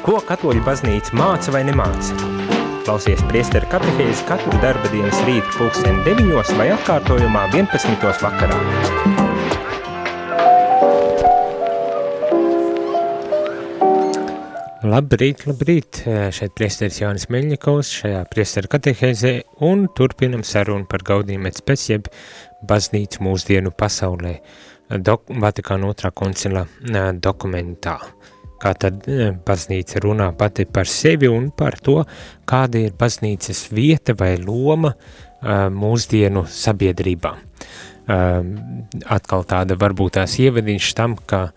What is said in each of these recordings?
Ko katoļu baznīca māca vai nemāca? Klausies priesteru katehēzi katru darba dienas rītu pulksteni 9 vai atkārtojumā 11. vakarā. Labrīt, labrīt! Šeit priesteris Jānis Meļņikovs šajā priesteru katehēzē un turpinam sarunu par gaudījumu et spēc jeb baznīcu mūsdienu pasaulē dok Vatikāna otrā koncila dokumentā kā tad e, baznīca runā pati par sevi un par to, kāda ir baznīcas vieta vai loma uh, mūsdienu sabiedrībā. Uh, atkal tāda varbūt tās ievadiņš tam, ka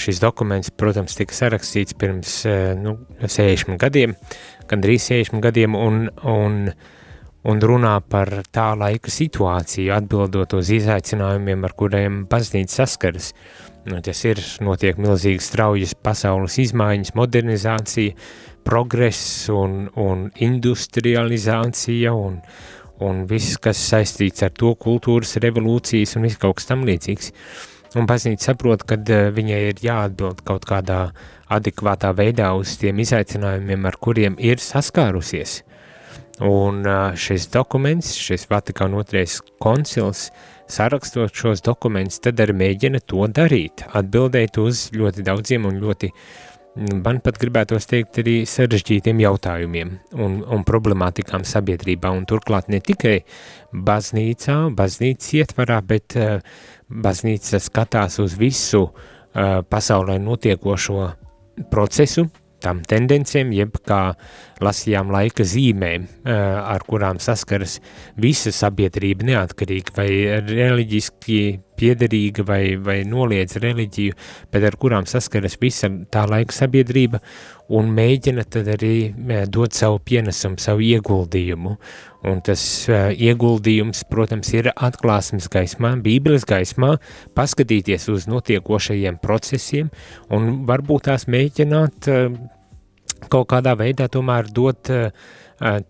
šis dokuments, protams, tika sarakstīts pirms nu, 60 gadiem, gandrīz 60 gadiem, un, un, un runā par tā laika situāciju, atbildot uz izaicinājumiem, ar kuriem baznīca saskaras. Uh, tas ir, notiek milzīgas straujas pasaules izmaiņas, modernizācija, progress un, un industrializācija un, un viss, kas saistīts ar to kultūras revolūcijas un viss kaut kas tam līdzīgs. Un baznīca saprot, ka uh, viņai ir jāatbild kaut kādā adekvātā veidā uz tiem izaicinājumiem, ar kuriem ir saskārusies. Un uh, šis dokuments, šis Vatikāna otrais koncils, uh, sarakstot šos dokumentus, tad arī mēģina to darīt, atbildēt uz ļoti daudziem un ļoti, mm, man pat gribētos teikt, arī sarežģītiem jautājumiem un, un problemātikām sabiedrībā, un turklāt ne tikai baznīcā, baznīcas ietvarā, bet uh, baznīca skatās uz visu uh, pasaulē notiekošo procesu, tām tendencēm, jeb kā lasījām laika zīmēm, ar kurām saskaras visa sabiedrība neatkarīgi vai reliģiski piederīga vai, vai noliedz reliģiju, bet ar kurām saskaras visa tā laika sabiedrība un mēģina tad arī dot savu pienesumu, savu ieguldījumu. Un tas uh, ieguldījums, protams, ir atklāsmes gaismā, bībeles gaismā, paskatīties uz notiekošajiem procesiem un varbūt tās mēģināt uh, kaut kādā veidā tomēr dot uh,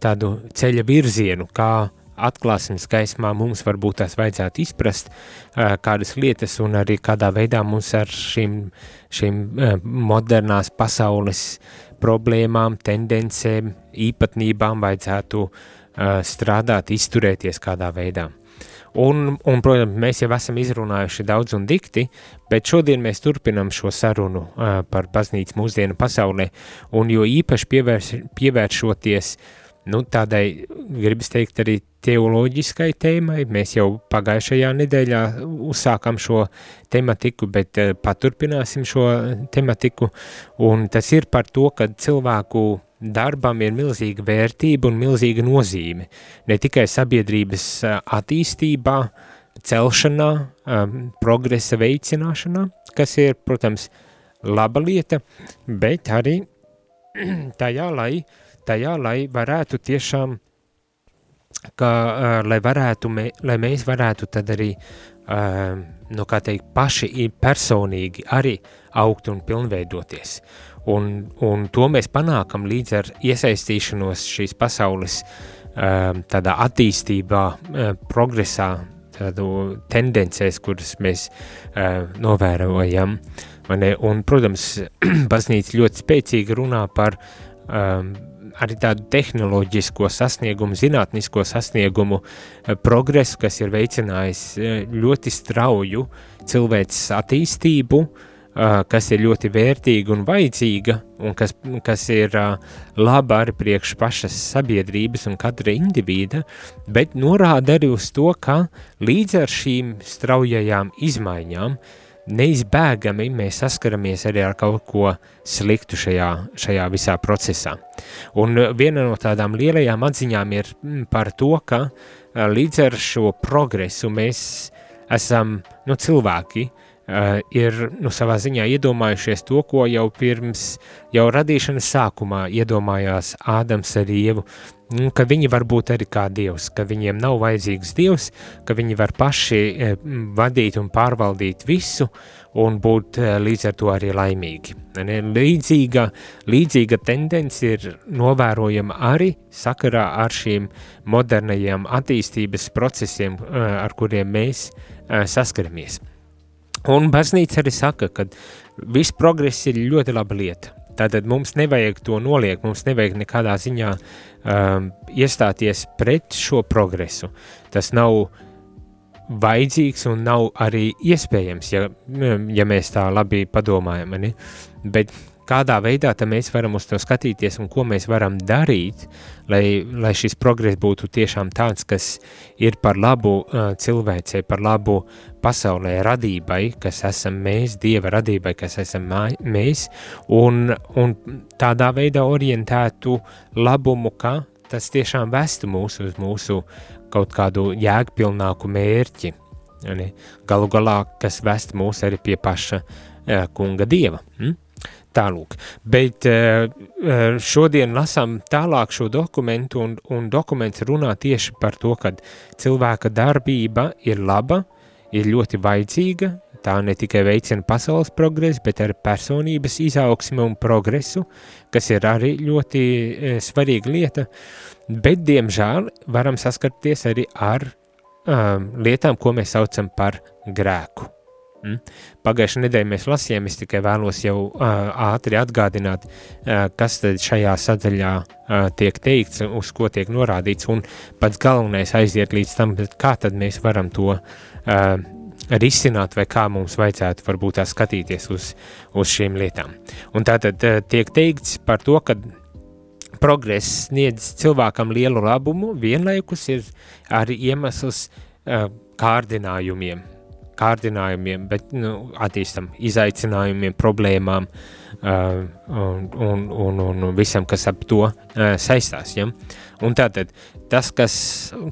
tādu ceļa virzienu, kā atklāsmes gaismā mums varbūt tās vajadzētu izprast kādas lietas un arī kādā veidā mums ar šīm, šīm modernās pasaules problēmām, tendencēm, īpatnībām vajadzētu strādāt, izturēties kādā veidā. Un, un, protams, mēs jau esam izrunājuši daudz un dikti, bet šodien mēs turpinam šo sarunu uh, par baznīcu mūsdienu pasaulē, un jo īpaši pievērš, pievēršoties uh, nu, tādai, gribas teikt, arī teoloģiskai tēmai. Mēs jau pagājušajā nedēļā uzsākam šo tematiku, bet uh, paturpināsim šo tematiku, un tas ir par to, ka cilvēku darbam ir milzīga vērtība un milzīga nozīme. Ne tikai sabiedrības uh, attīstībā, celšanā, um, progresa veicināšanā, kas ir, protams, laba lieta, bet arī tajā, lai uh, tajā, lai varētu tiešām, ka, uh, lai, varētu, mē, lai mēs varētu tad arī, uh, nu kā teikt, paši personīgi arī augt un pilnveidoties. Un, un to mēs panākam līdz ar iesaistīšanos šīs pasaules uh, tādā attīstībā, uh, progresā, tādu tendencēs, kuras mēs uh, novērojam. Un, protams, baznīca ļoti spēcīgi runā par um, arī tādu tehnoloģisko sasniegumu, zinātnisko sasniegumu eh, progresu, kas ir veicinājis eh, ļoti strauju cilvēces attīstību, eh, kas ir ļoti vērtīga un vajadzīga, un kas, kas ir laba arī priekš pašas sabiedrības un katra indivīda, bet norāda arī uz to, ka līdz ar šīm straujajām izmaiņām uh, neizbēgami mēs saskaramies arī ar kaut ko sliktu šajā, šajā visā procesā. Un viena no tādām lielajām atziņām ir mm, par to, ka līdz ar šo progresu mēs esam nu, cilvēki, uh, ir nu, savā ziņā iedomājušies to, ko jau pirms, jau radīšanas sākumā iedomājās Ādams ar Ievu, Nu, ka viņi var būt arī kā dievs, ka viņiem nav vajadzīgs dievs, ka viņi var paši e, vadīt un pārvaldīt visu un būt e, līdz ar to arī laimīgi. Līdzīga, līdzīga tendence ir novērojama arī sakarā ar šīm modernajiem attīstības procesiem, ar kuriem mēs saskaramies. Un baznīca arī saka, ka viss progress ir ļoti laba lieta, Tātad mums nevajag to noliegt, mums nevajag nekādā ziņā um, iestāties pret šo progresu. Tas nav vajadzīgs un nav arī iespējams, ja, ja mēs tā labi padomājam. Ne? Bet kādā veidā mēs varam uz to skatīties un ko mēs varam darīt, lai, lai šis progress būtu tiešām tāds, kas ir par labu uh, cilvēcei, par labu pasaulē radībai, kas esam mēs, Dieva radībai, kas esam mēs, un, un tādā veidā orientētu labumu, ka tas tiešām vestu mūs uz mūsu kaut kādu jēgpilnāku mērķi. Galu galā, kas vest mūs arī pie paša uh, kunga Dieva. Hm? Tālūk, bet eh, eh, šodien lasām tālāk šo dokumentu, un, un dokuments runā tieši par to, ka cilvēka darbība ir laba, ir ļoti vajadzīga, tā ne tikai veicina pasaules progresu, bet arī personības izaugsmi un progresu, kas ir arī ļoti e, svarīga lieta, bet, diemžēl, varam saskarties arī ar um, lietām, ko mēs saucam par grēku. Mm. Pagājušajā nedēļā mēs lasījām, es tikai vēlos jau uh, ātri atgādināt, uh, kas tad šajā sadaļā uh, tiek teikts, uz ko tiek norādīts, un pats galvenais aiziet līdz tam, kā tad mēs varam to uh, risināt, vai kā mums vajadzētu varbūt tā skatīties uz, uz šīm lietām. Un tātad uh, tiek teikts par to, ka progress sniedz cilvēkam lielu labumu, vienlaikus ir arī iemesls uh, kārdinājumiem, kārdinājumiem, bet nu, attīstam izaicinājumiem, problēmām uh, un, un, un, un visam, kas ap to uh, saistās. Ja? Un tātad tas, kas,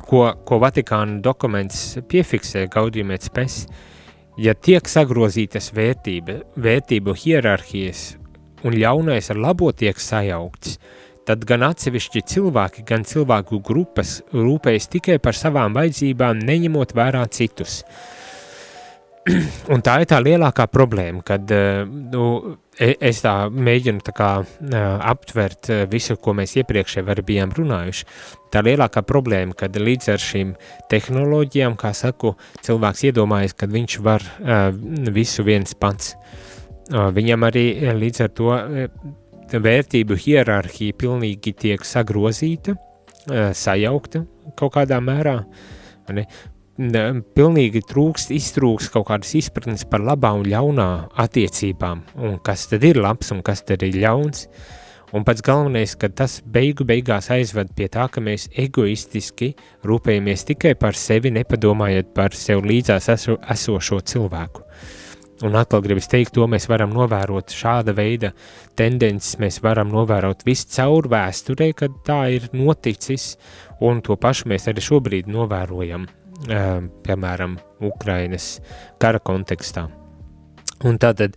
ko, ko Vatikāna dokuments piefiksē gaudījumēt spēs, ja tiek sagrozītas vērtība, vērtību hierarhijas un ļaunais ar labo tiek sajaukts, tad gan atsevišķi cilvēki, gan cilvēku grupas rūpējas tikai par savām vajadzībām, neņemot vērā citus. Un tā ir tā lielākā problēma, kad eh, nu, e, es tā mēģinu tā kā, eh, aptvert eh, visu, ko mēs iepriekš jau bijām runājuši. Tā lielākā problēma, kad līdz ar šīm tehnoloģijām, kā saku, cilvēks iedomājas, ka viņš var visu viens pats. Viņam arī līdz ar to vērtību hierarhija pilnīgi tiek sagrozīta, sajaukta kaut kādā mērā. Pilnīgi trūkst, iztrūkst kaut kādas izpratnes par labā un ļaunā attiecībām, un kas tad ir labs un kas tad ir ļauns. Un pats galvenais, ka tas beigu beigās aizved pie tā, ka mēs egoistiski rūpējamies tikai par sevi, nepadomājot par sev līdzās eso, esošo cilvēku. Un atkal gribas teikt, to mēs varam novērot šāda veida tendences, mēs varam novērot visu caur vēsturē, kad tā ir noticis, un to pašu mēs arī šobrīd novērojam piemēram, Ukrainas kara kontekstā. Un tātad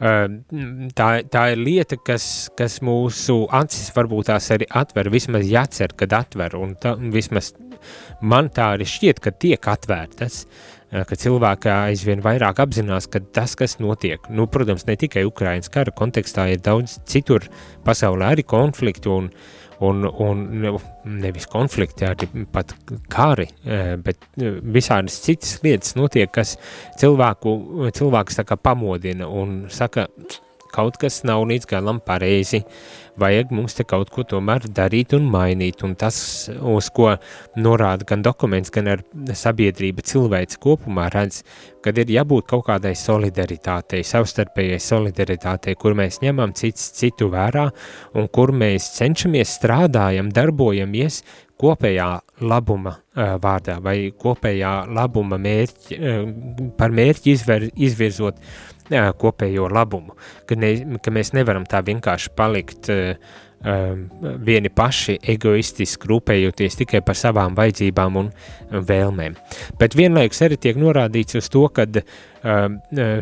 tā, tā ir lieta, kas, kas mūsu acis varbūt tās arī atver, vismaz jācer, kad atver, un tā, vismaz man tā arī šķiet, ka tiek atvērtas, ka cilvēki aizvien vairāk apzinās, ka tas, kas notiek, nu, protams, ne tikai Ukrainas kara kontekstā, ir daudz citur pasaulē arī konfliktu un uh, un, un nevis konflikti, arī pat kari, e, bet e, visādas citas lietas notiek, kas cilvēku, cilvēks tā kā pamodina un saka, kaut kas nav līdz galam pareizi, vajag mums te kaut ko tomēr darīt un mainīt, un tas, uz ko norāda gan dokuments, gan sabiedrība cilvēks kopumā redz, kad ir jābūt kaut kādai solidaritātei, savstarpējai solidaritātei, kur mēs ņemam cits citu vērā, un kur mēs cenšamies strādājam, darbojamies kopējā labuma uh, vārdā vai kopējā labuma mērķi, uh, par mērķi izver, izvirzot jā, kopējo labumu, ka, ne, ka mēs nevaram tā vienkārši palikt uh, uh, vieni paši egoistiski rūpējoties tikai par savām vajadzībām un vēlmēm. Bet vienlaikus arī tiek norādīts uz to, ka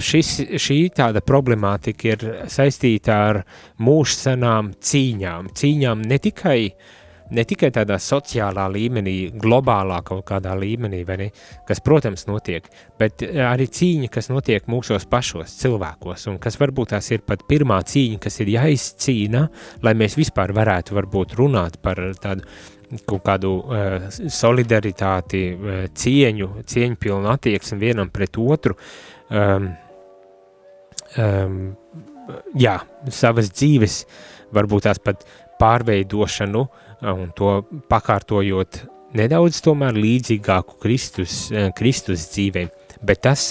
šis, šī tāda problemātika ir saistīta ar mūžsanām cīņām, cīņām ne tikai uh, ne tikai tādā sociālā līmenī, globālā kaut kādā līmenī, ne, kas, protams, notiek, bet eh, arī cīņa, kas notiek mūsos pašos cilvēkos, un kas varbūt tās ir pat pirmā cīņa, kas ir jāizcīna, lai mēs vispār varētu varbūt runāt par tādu kaut kādu uh, solidaritāti, uh, cieņu, cieņpilnu attieksmi vienam pret otru, um, um, jā, savas dzīves, varbūt tās pat pārveidošanu un to pakārtojot nedaudz tomēr līdzīgāku Kristus, Kristus dzīvei, bet tas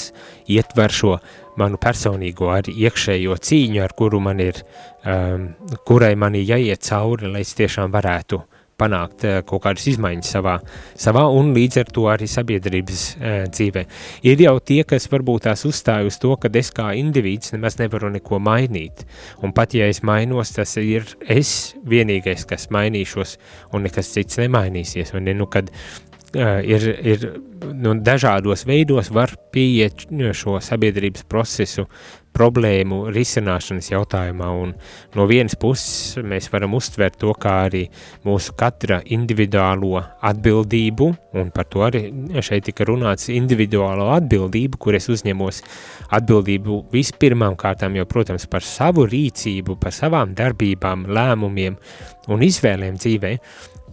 ietver šo manu personīgo arī iekšējo cīņu, ar kuru man ir, um, kurai man ir jāiet cauri, lai es tiešām varētu uh, panākt uh, kaut kādas izmaiņas savā, savā un līdz ar to arī sabiedrības uh, dzīvē. Ir jau tie, kas varbūt tās uzstāja uz to, ka es kā indivīds nemaz nevaru neko mainīt, un pat ja es mainos, tas ir es vienīgais, kas mainīšos, un nekas cits nemainīsies, vai ne, nu, kad ir, ir nu, dažādos veidos var pieiet šo sabiedrības procesu problēmu risināšanas jautājumā, un no vienas puses mēs varam uztvert to kā arī mūsu katra individuālo atbildību, un par to arī šeit tika runāts individuālo atbildību, kur es uzņemos atbildību vispirmām kārtām jau, protams, par savu rīcību, par savām darbībām, lēmumiem un izvēlēm dzīvē,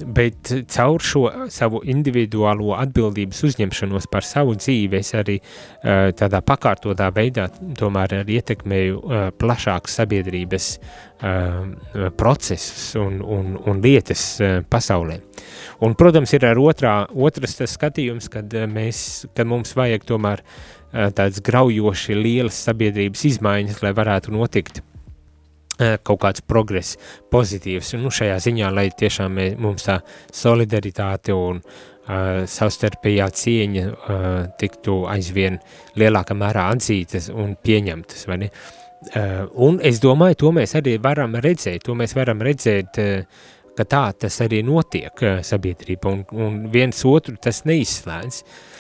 bet caur šo savu individuālo atbildības uzņemšanos par savu dzīvi es arī uh, tādā pakārtotā veidā tomēr arī ietekmēju uh, plašākas sabiedrības uh, procesus un, un, un lietas pasaulē. Un, protams, ir ar otrā, otras tas skatījums, kad mēs, kad mums vajag tomēr tāds graujoši lielas sabiedrības izmaiņas, lai varētu notikt kaut kāds progress, pozitīvs. Un, nu, šajā ziņā, lai tiešām mē, mums tā solidaritāte un uh, savstarpējā cieņa uh, tiktu aizvien lielākā mērā atzītas un pieņemtas. Uh, un es domāju, to mēs arī varam redzēt, to mēs varam redzēt, uh, ka tā tas arī notiek uh, sabiedrība un, un viens otru tas neizslēdz. Uh,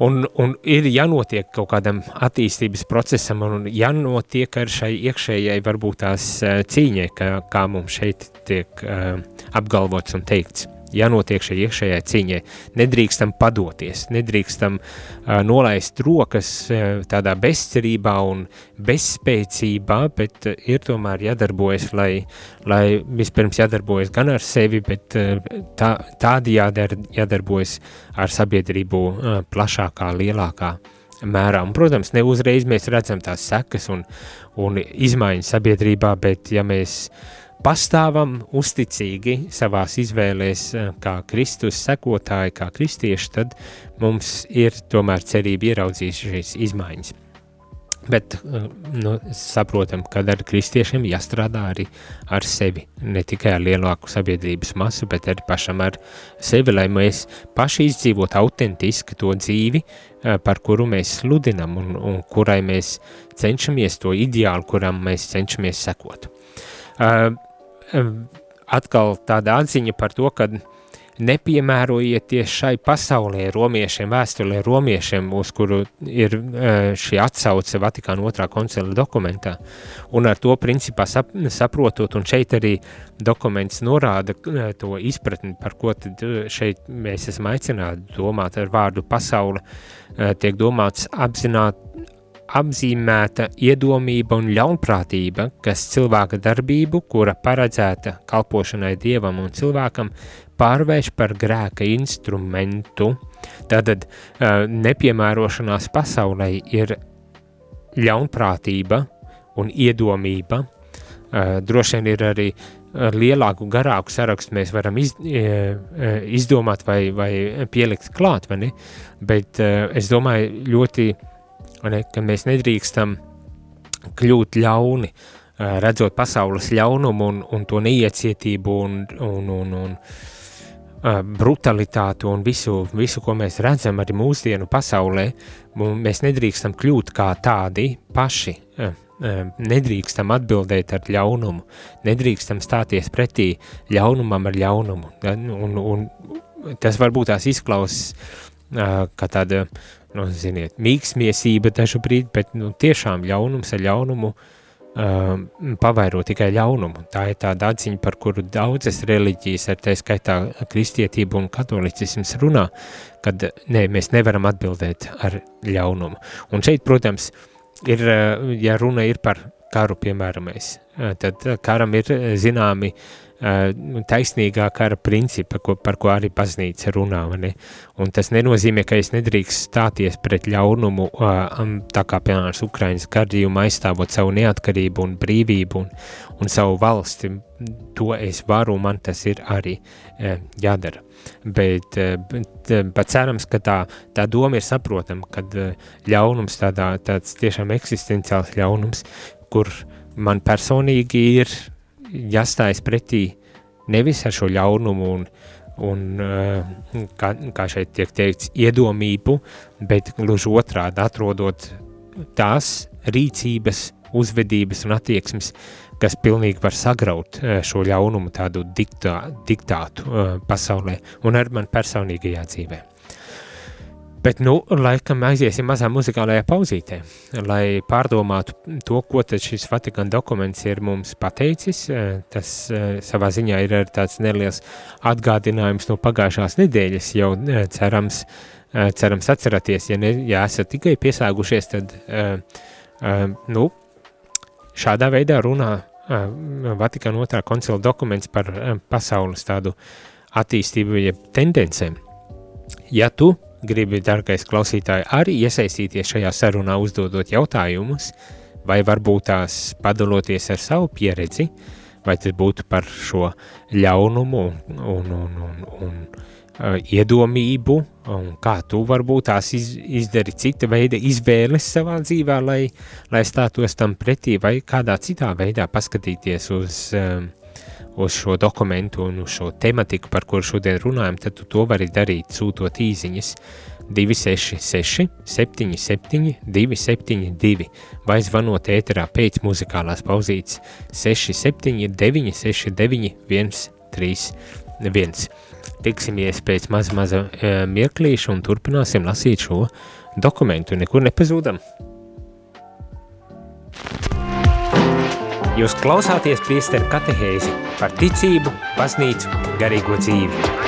Un, un ir jānotiek kaut kādam attīstības procesam, un jānotiek ar šai iekšējai varbūt tās eh, cīņai, kā, kā mums šeit tiek uh, apgalvots un teikts jānotiek šai iekšējai cīņai. Nedrīkstam padoties, nedrīkstam uh, nolaist rokas uh, tādā bezcerībā un bezspēcībā, bet uh, ir tomēr jādarbojas, lai, lai vispirms jādarbojas gan ar sevi, bet uh, tā, tādi jādar, jādarbojas ar sabiedrību uh, plašākā, lielākā mērā. Un, protams, ne uzreiz mēs redzam tās sekas un, un izmaiņas sabiedrībā, bet ja mēs uh, pastāvam uzticīgi savās izvēlēs eh, kā Kristus sekotāji, kā kristieši, tad mums ir tomēr cerība ieraudzīt šīs izmaiņas. Bet eh, nu, saprotam, ka ar kristiešiem jāstrādā arī ar sevi, ne tikai ar lielāku sabiedrības masu, bet arī pašam ar sevi, lai mēs paši izdzīvot autentiski to dzīvi, eh, par kuru mēs sludinam un, un kurai mēs cenšamies to ideālu, kuram mēs cenšamies sekot. Uh, atkal tāda atziņa par to, ka nepiemērojieties šai pasaulē romiešiem, vēstulē romiešiem, uz kuru ir e, šī atsauce Vatikāna otrā koncila dokumentā. Un ar to principā sap, saprotot, un šeit arī dokuments norāda e, to izpratni, par ko tad e, šeit mēs esam aicināti domāt ar vārdu pasaule, tiek domāts apzināt, apzīmēta iedomība un ļaunprātība, kas cilvēka darbību, kura paredzēta kalpošanai dievam un cilvēkam, pārvērš par grēka instrumentu. Tātad nepiemērošanās pasaulē ir ļaunprātība un iedomība. Droši vien ir arī ar lielāku, garāku sarakstu mēs varam iz, izdomāt vai, vai pielikt klāt, vai ne? Bet es domāju, ļoti ne, ka mēs nedrīkstam kļūt ļauni, redzot pasaules ļaunumu un, un to neiecietību un, un, un, un uh, brutalitāti un visu, visu, ko mēs redzam arī mūsdienu pasaulē, mēs nedrīkstam kļūt kā tādi paši, uh, nedrīkstam atbildēt ar ļaunumu, nedrīkstam stāties pretī ļaunumam ar ļaunumu, un, un tas varbūt tās izklausas uh, kā tāda nu, ziniet, mīksmiesība dažu brīdi, bet nu, tiešām ļaunums ar ļaunumu uh, pavairo tikai ļaunumu. Tā ir tāda atziņa, par kuru daudzas reliģijas, ar tā skaitā kristietība un katolicisms runā, kad ne, mēs nevaram atbildēt ar ļaunumu. Un šeit, protams, ir, ja runa ir par karu piemēramais. Tad karam ir zināmi taisnīgā kara principa, ko, par ko arī baznīca runā. Ne? Un tas nenozīmē, ka es nedrīkst stāties pret ļaunumu, tā kā piemēram Ukrainas gadījumā aizstāvot savu neatkarību un brīvību un, un savu valsti. To es varu, man tas ir arī jādara. Bet, bet, bet cerams, ka tā, tā doma ir saprotama, kad ļaunums tādā, tāds tiešām eksistenciāls ļaunums, kur man personīgi ir jāstājas pretī nevis ar šo ļaunumu un, un eh, kā, kā šeit tiek teikts, iedomību, bet gluži otrādi atrodot tās rīcības, uzvedības un attieksmes, kas pilnīgi var sagraut eh, šo ļaunumu tādu diktā, diktātu eh, pasaulē un ar man personīgajā dzīvē. Bet, nu, laikam aiziesim mazā muzikālajā pauzītē, lai pārdomātu to, ko tad šis Vatikāna dokuments ir mums pateicis. Eh, tas eh, savā ziņā ir tāds neliels atgādinājums no pagājušās nedēļas, jau eh, cerams, cerams atceraties, ja, ne, ja esat tikai piesāgušies, tad, nu, šādā veidā runā Vatikāna otrā koncila dokuments par pasaules tādu attīstību, ja tendencēm. Ja tu gribi, dargais klausītāji, arī iesaistīties šajā sarunā, uzdodot jautājumus, vai varbūt tās padaloties ar savu pieredzi, vai tas būtu par šo ļaunumu un, un, un, un, un uh, iedomību, un kā tu varbūt tās iz, izdari cita veida izvēles savā dzīvē, lai, lai stātos tam pretī, vai kādā citā veidā paskatīties uz um, uz šo dokumentu un uz šo tematiku, par kuru šodien runājam, tad tu to vari darīt sūtot īziņas 266 77 272 vai zvanot ēterā pēc muzikālās pauzītes 679 69 131. Tiksimies pēc maza maza e, mirklīša un turpināsim lasīt šo dokumentu. Nekur nepazūdam! Jūs klausāties priesteru katehēzi par ticību, baznīcu, garīgo dzīvi.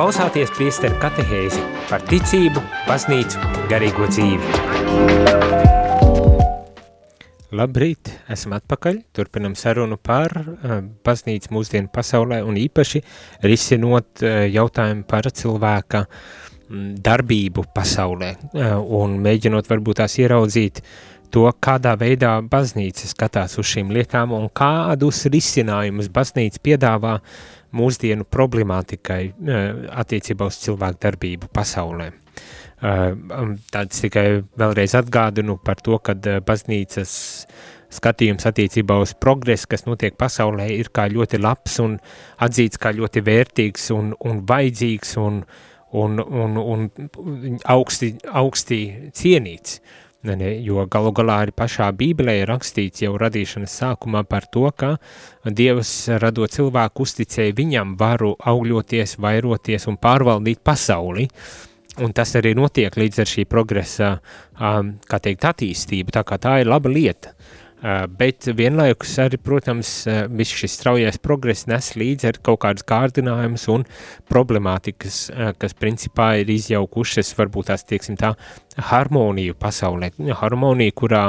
Klausāties priesteru katehēzi par ticību, baznīcu, garīgo dzīvi. Labrīt, esam atpakaļ, turpinam sarunu par uh, baznīcu mūsdienu pasaulē un īpaši risinot uh, jautājumu par cilvēka mm, darbību pasaulē uh, un mēģinot varbūt tās ieraudzīt to, kādā veidā baznīca skatās uz šīm lietām un kādus risinājumus baznīca piedāvā uh, mūsdienu problemātikai eh, attiecībā uz cilvēku darbību pasaulē. Eh, um, tāds tikai vēlreiz atgādinu par to, ka eh, baznīcas skatījums attiecībā uz progresu, kas notiek pasaulē, ir kā ļoti labs un atzīts kā ļoti vērtīgs un, un vajadzīgs un, un, un, un augsti, augsti cienīts. Uh, jo galu galā arī pašā Bībelē ir rakstīts jau radīšanas sākumā par to, ka Dievs radot cilvēku uzticēja viņam varu augļoties, vairoties un pārvaldīt pasauli, un tas arī notiek līdz ar šī progresa, kā teikt, attīstību, tā kā tā ir laba lieta. Uh, bet vienlaikus arī, protams, uh, viss šis straujais progress nes līdzi ar kaut kādas kārdinājumus un problemātikas, uh, kas principā ir izjaukušas, varbūt tās, tieksim tā, harmoniju pasaulē, harmoniju, kurā,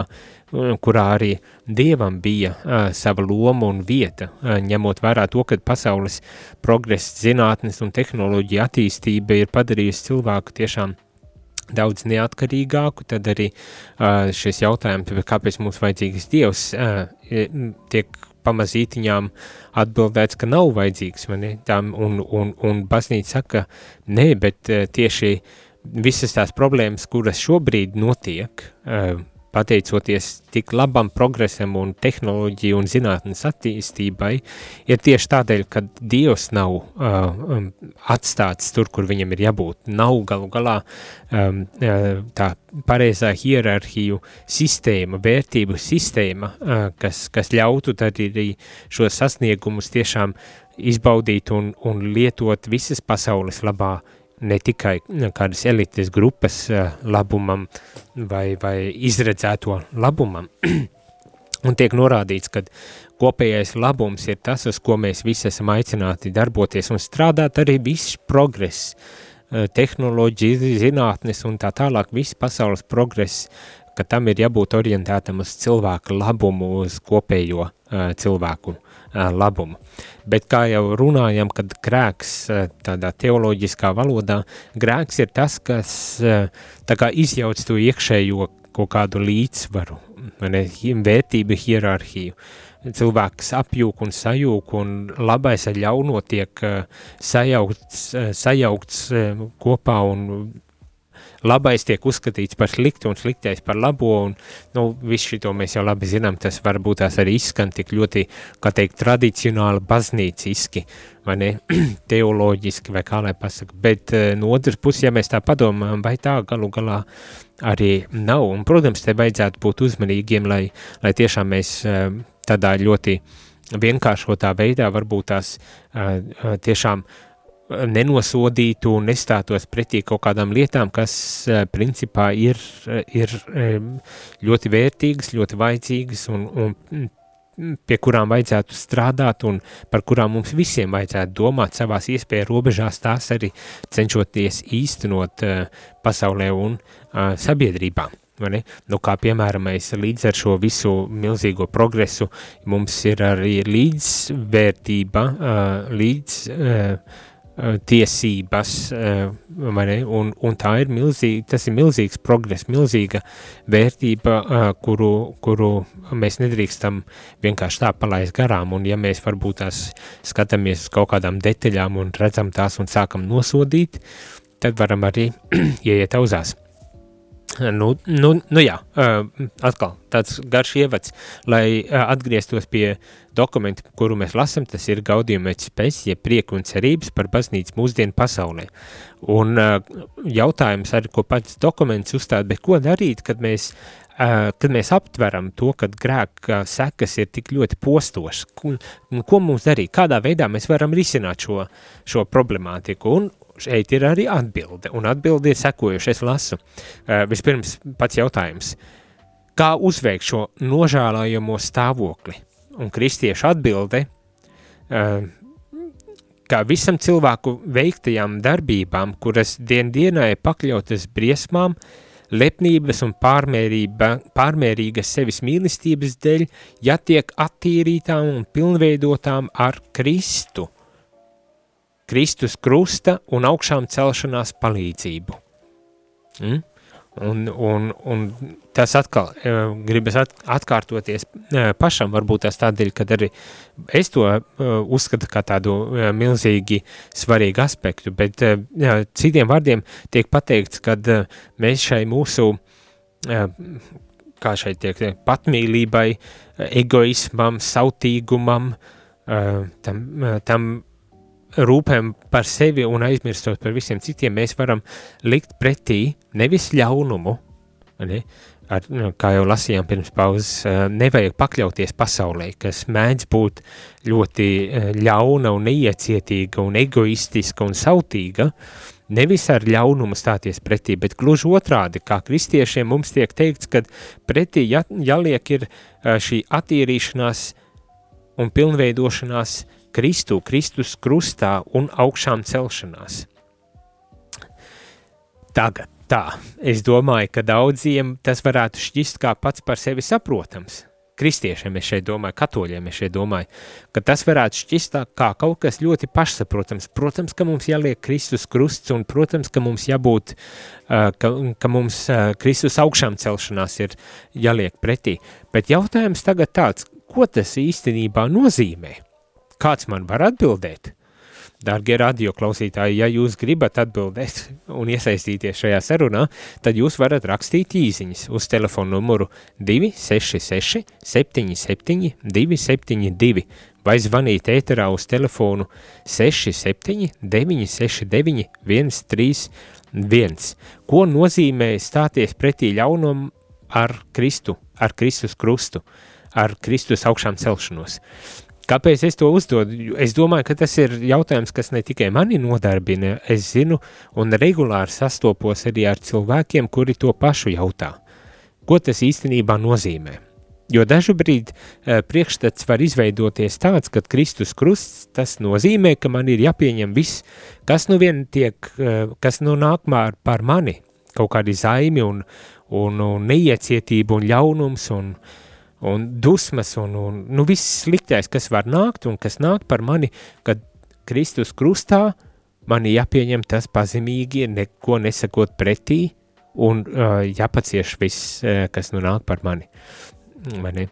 kurā arī Dievam bija sava loma un vieta, ņemot vērā to, ka pasaules progress, zinātnes un tehnoloģija attīstība ir padarījusi cilvēku tiešām daudz neatkarīgāku, tad arī uh, šis jautājums, kāpēc mums vajadzīgs Dievs, uh, tiek pamazītiņām atbildēts, ka nav vajadzīgs? Tām, un, un, un baznīca saka, nē, bet uh, tieši visas tās problēmas, kuras šobrīd notiek, uh, pateicoties tik labam progresam un tehnoloģiju un zinātnes attīstībai, ir tieši tādēļ, ka Dievs nav uh, um, atstāts tur, kur viņam ir jābūt. Nav galu galā um, uh, tā pareizā hierarhiju sistēma, vērtību sistēma, uh, kas, kas ļautu tad arī šos sasniegumus tiešām izbaudīt un, un lietot visas pasaules labā ne tikai nu, kādas elites grupas eh, labumam vai, vai izredzēto labumam. Un tiek norādīts, ka kopējais labums ir tas, uz ko mēs visi esam aicināti darboties un strādāt arī viss progress, eh, tehnoloģija, zinātnes un tā tālāk, viss pasaules progress, ka tam ir jābūt orientētam uz cilvēku labumu, uz kopējo uh, cilvēku uh, labumu. Bet kā jau runājam, kad grēks tādā teoloģiskā valodā, grēks ir tas, kas tā kā izjauc to iekšējo kaut kādu līdzsvaru, ne, vērtību hierarhiju. Cilvēks apjūk un sajūk, un labais ar ļauno tiek sajaukts, sajaukts kopā un labais tiek uzskatīts par sliktu un sliktais par labo, un, nu, visu šito mēs jau labi zinām, tas varbūt tās arī izskan tik ļoti, kā teikt, tradicionāli baznīciski, vai ne, teoloģiski, vai kā lai pasaka, bet uh, no otras puses, ja mēs tā padomājam, vai tā galu galā arī nav, un, protams, te vajadzētu būt uzmanīgiem, lai, lai tiešām mēs uh, tādā ļoti vienkāršotā veidā varbūt tās uh, tiešām uh, nenosodītu un nestātos pretī kaut kādām lietām, kas eh, principā ir, ir ļoti vērtīgas, ļoti vajadzīgas un, un pie kurām vajadzētu strādāt un par kurām mums visiem vajadzētu domāt savās iespēja robežās, tās arī cenšoties īstenot uh, pasaulē un sabiedrībā. Nu, kā piemēram, mēs līdz ar šo visu milzīgo progresu, mums ir arī līdzvērtība, līdz Eh, tiesības, eh, ne, un, un tā ir milzīga, tas ir milzīgs progress, milzīga vērtība, eh, kuru, kuru mēs nedrīkstam vienkārši tā palaist garām, un ja mēs varbūt tās skatāmies uz kaut kādām detaļām un redzam tās un sākam nosodīt, tad varam arī ieiet auzās. Nu, nu, nu jā, atkal tāds garš ievads, lai atgrieztos pie dokumenta, kuru mēs lasam, tas ir gaudījuma spēs, ja prieku un cerības par baznīcu mūsdienu pasaulē. Un jautājums arī, ko pats dokuments uzstāda, bet ko darīt, kad mēs, kad mēs aptveram to, ka grēka sekas ir tik ļoti postošas, ko mums darīt, kādā veidā mēs varam risināt šo, šo problemātiku, un, šeit ir arī atbilde, un atbilde ir sekojuši, es lasu. Uh, vispirms pats jautājums, kā uzveikt šo nožēlojamo stāvokli? Un kristiešu atbilde, uh, kā visam cilvēku veiktajām darbībām, kuras dien dienai pakļautas briesmām, lepnības un pārmērīgas sevis mīlestības dēļ, ja tiek attīrītām un pilnveidotām ar Kristu, Kristus krusta un augšām celšanās palīdzību. Mm? Un, un, un tas atkal uh, gribas at, atkārtoties uh, pašam, varbūt tas tādēļ, kad arī es to uh, uzskatu kā tādu milzīgi svarīgu aspektu, bet jā, citiem vārdiem tiek pateikts, kad mēs šai mūsu, kā šeit tiek, patmīlībai, egoismam, sautīgumam, tam, tam rūpēm par sevi un aizmirstot par visiem citiem, mēs varam likt pretī nevis ļaunumu, ne, ar, nu, kā jau lasījām pirms pauzes, eh, nevajag pakļauties pasaulē, kas mēdz būt ļoti eh, ļauna un neiecietīga un egoistiska un sautīga, nevis ar ļaunumu stāties pretī, bet gluži otrādi, kā kristiešiem mums tiek teikts, ka pretī ja, jāliek ir eh, šī attīrīšanās un pilnveidošanās Kristu, Kristus krustā un augšām celšanās. Tagad tā, es domāju, ka daudziem tas varētu šķist kā pats par sevi saprotams. Kristiešiem es šeit domāju, katoļiem es šeit domāju, ka tas varētu šķist kā kaut kas ļoti pašsaprotams. Protams, ka mums jāliek Kristus krusts un, protams, ka mums jābūt, ka, ka mums Kristus augšām celšanās ir jāliek pretī. Bet jautājums tagad tāds, ko tas īstenībā nozīmē? Kāds man var atbildēt? Dārgie radioklausītāji, ja jūs gribat atbildēt un iesaistīties šajā sarunā, tad jūs varat rakstīt īziņas uz telefonu numuru 266 77 272 vai zvanīt ēterā uz telefonu 67 969 131. Ko nozīmē stāties pretī ļaunum ar Kristu, ar Kristus krustu, ar Kristus augšām celšanos? Kāpēc es to uzdodu? Es domāju, ka tas ir jautājums, kas ne tikai mani nodarbina, es zinu un regulāri sastopos arī ar cilvēkiem, kuri to pašu jautā. Ko tas īstenībā nozīmē? Jo dažu brīdi e, priekšstats var izveidoties tāds, ka Kristus krusts, tas nozīmē, ka man ir jāpieņem viss, kas nu vien tiek, e, kas nu nāk par mani, kaut kādi zaimi un, un, un neiecietība un ļaunums un, uh, un dusmas un, un nu, viss sliktais, kas var nākt un kas nāk par mani, kad Kristus krustā mani jāpieņem tas pazemīgi, neko nesakot pretī un uh, jāpacieš viss, uh, kas nu nāk par mani. Mani.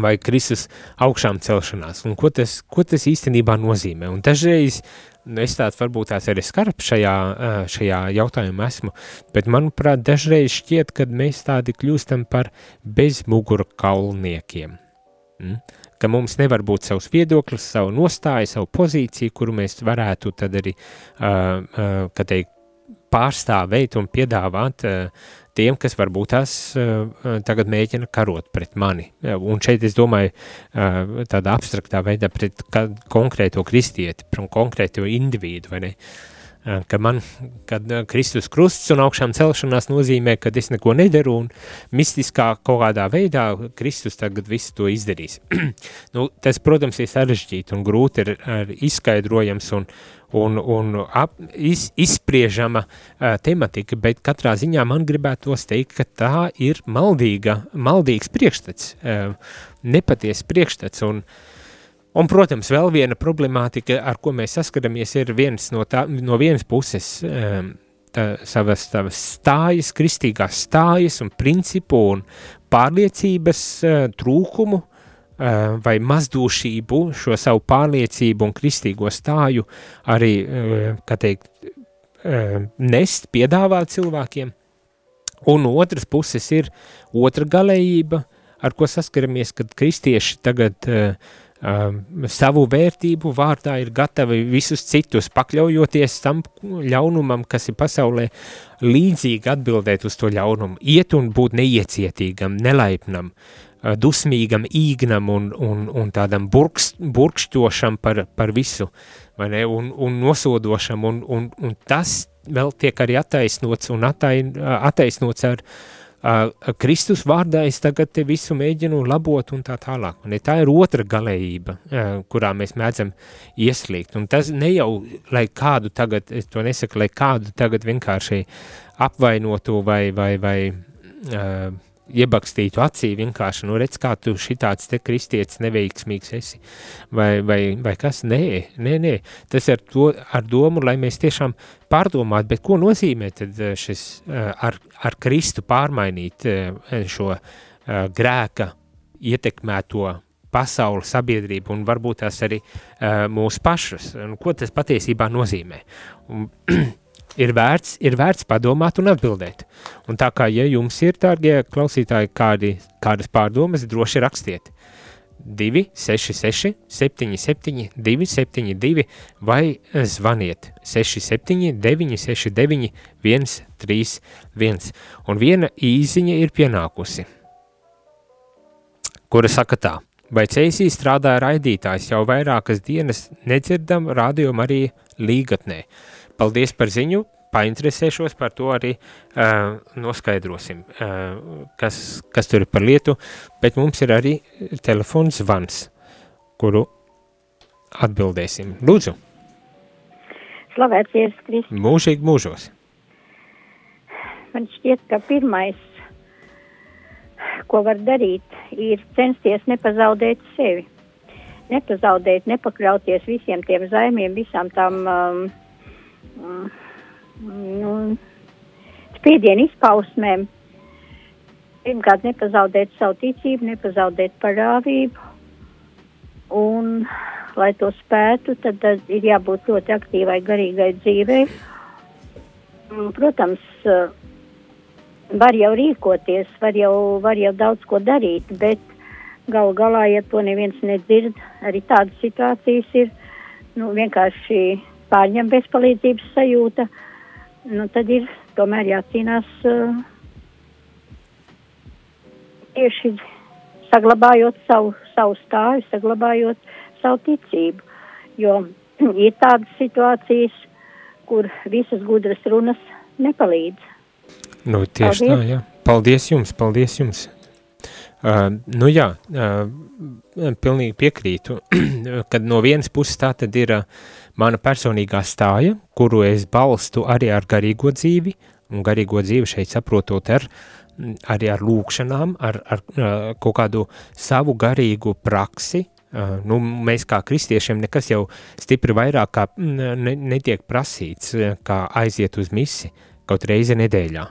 Vai Kristus augšām celšanās, un ko tas, ko tas īstenībā nozīmē. Un dažreiz es tāds varbūt tās arī skarbs šajā, šajā jautājumā esmu, bet manuprāt dažreiz šķiet, ka mēs tādi kļūstam par bezmuguru kaulniekiem. Mm? Ka mums nevar būt savs viedoklis, savu nostāju, savu pozīciju, kuru mēs varētu tad arī, uh, uh, kā teikt, pārstāvēt un piedāvāt uh, tiem, kas varbūt tās uh, tagad mēģina karot pret mani. Un šeit es domāju uh, tādā abstraktā veidā pret konkrēto kristieti, pret konkrēto individu, vai ne? Ka man, kad Kristus krusts un augšām celšanās nozīmē, ka es neko nedaru un mistiskā kaut kādā veidā Kristus tagad visu to izdarīs. nu, tas, protams, ir sarežģīti un grūti ir, ir izskaidrojams un, un, un ap, iz, izspriežama uh, tematika, bet katrā ziņā man gribētos teikt, ka tā ir maldīga, maldīgs priekšstats, uh, nepaties priekšstats, un, un, protams, vēl viena problemātika, ar ko mēs saskaramies, ir viens no, tā, no vienas puses uh, tā, savas, savas stājas, kristīgās stājas un principu un pārliecības uh, trūkumu, vai mazdūšību, šo savu pārliecību un kristīgo stāju arī, eh, kā teikt, eh, nest, piedāvāt cilvēkiem. Un otras puses ir otra galējība, ar ko saskaramies, kad kristieši tagad uh, savu vērtību vārdā ir gatavi visus citus pakļaujoties tam ļaunumam, kas ir pasaulē, līdzīgi atbildēt uz to ļaunumu, iet un būt neiecietīgam, nelaipnam, dusmīgam īgnam un, un, un tādam burkst, burkšķošam par, par visu, vai ne, un, un nosodošam, un, un, un tas vēl tiek arī attaisnots un attai, attaisnots ar, uh, Kristus vārdā es tagad te visu mēģinu labot un tā tālāk. Un tā ir otra galējība, uh, kurā mēs mēdzam ieslīgt. Un tas ne jau, lai kādu tagad, es to nesaku, lai kādu tagad vienkārši apvainotu vai, vai, vai uh, iebakstītu acī vienkārši, nu redz, kā tu šitāds te kristietis neveiksmīgs esi, vai, vai, vai kas, nē, nē, nē, tas ir to, ar domu, lai mēs tiešām pārdomātu, bet ko nozīmē tad eh, šis eh, ar, ar Kristu pārmainīt eh, šo grēka ietekmēto pasauli, sabiedrību un varbūt tās arī mūsu pašas, un ko tas patiesībā nozīmē. Un, ir vērts, ir vērts padomāt un atbildēt. Un tā kā, ja jums ir, dārgie klausītāji, kādi, kādas pārdomas, droši rakstiet. 2, 6, 6, 7, 7, 2, 7, 2 vai zvaniet 6, 7, 9, 6, 9, 1, 3, 1. Un viena īziņa ir pienākusi, kura saka tā, vai Cēsī strādāja raidītājs jau vairākas dienas nedzirdam radio Marija līgatnē. Paldies par ziņu, painteresēšos par to arī uh, noskaidrosim, uh, kas, kas tur ir par lietu, bet mums ir arī telefons zvans, kuru atbildēsim. Lūdzu. Slavēts Jēzus Kristus. Mūžīgi mūžos. Man šķiet, ka pirmais, ko var darīt, ir censties nepazaudēt sevi. Nepazaudēt, nepakļauties visiem tiem zaimiem, visām tām um, nu, spiedienu izpausmēm. Pirmkārt, nepazaudēt savu ticību, nepazaudēt parāvību. Un, lai to spētu, tad, ir jābūt ļoti aktīvai, garīgai dzīvei. Protams, var jau rīkoties, var jau, var jau daudz ko darīt, bet galu galā, ja to neviens nedzird, arī tādas situācijas ir nu, vienkārši pārņem bezpalīdzības sajūta, nu, tad ir tomēr jācīnās uh, tieši saglabājot savu, savu stāju, saglabājot savu ticību. Jo ir tādas situācijas, kur visas gudras runas nepalīdz. Nu, tieši paldies. tā, jā. Paldies jums, paldies jums. Uh, nu jā, uh, pilnīgi piekrītu, kad no vienas puses tā tad ir uh, mana personīgā stāja, kuru es balstu arī ar garīgo dzīvi, un garīgo dzīvi šeit saprotot ar, arī ar lūkšanām, ar, ar, kaut kādu savu garīgu praksi, Uh, nu, mēs kā kristiešiem nekas jau stipri vairāk kā ne, netiek prasīts, kā aiziet uz misi kaut reizi nedēļā.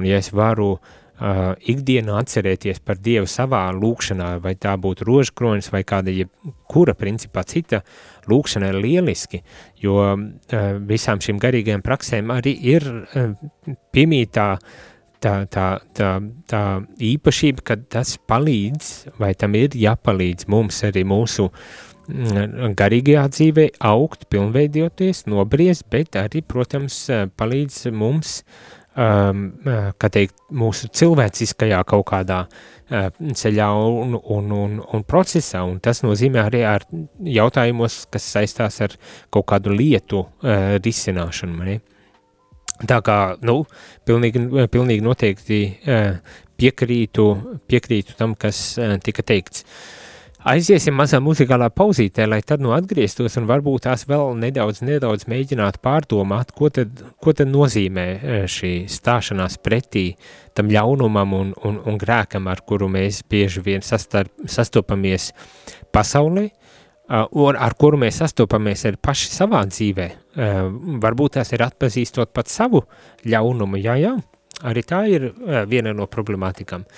Un ja es varu uh, uh, ikdienā atcerēties par Dievu savā lūkšanā, vai tā būtu rožkronis vai kāda jebkura principā cita lūkšana ir lieliski, jo uh, visām šīm garīgajām praksēm arī ir uh, piemītā tā, tā, tā, tā īpašība, ka tas palīdz, vai tam ir jāpalīdz mums arī mūsu garīgajā dzīvē augt, pilnveidoties, nobriest, bet arī, protams, palīdz mums uh, um, uh, teikt, mūsu cilvēciskajā kaut kādā uh, ceļā un, un, un, un procesā, un tas nozīmē arī ar jautājumos, kas saistās ar kaut kādu lietu uh, risināšanu, mani. Tā kā, nu, pilnīgi, pilnīgi noteikti uh, piekrītu, piekrītu tam, kas uh, tika teikts. Uh, Aiziesim mazā muzikālā pauzītē, lai tad nu atgrieztos un varbūt tās vēl nedaudz, nedaudz mēģinātu pārdomāt, ko tad, ko tad nozīmē e, šī stāšanās pretī tam ļaunumam un, un, un grēkam, ar kuru mēs bieži vien sastar, sastopamies pasaulē, un ar kuru mēs sastopamies arī paši savā dzīvē. E, varbūt tās ir atpazīstot pat savu ļaunumu, jā, jā, arī tā ir e, viena no problemātikām.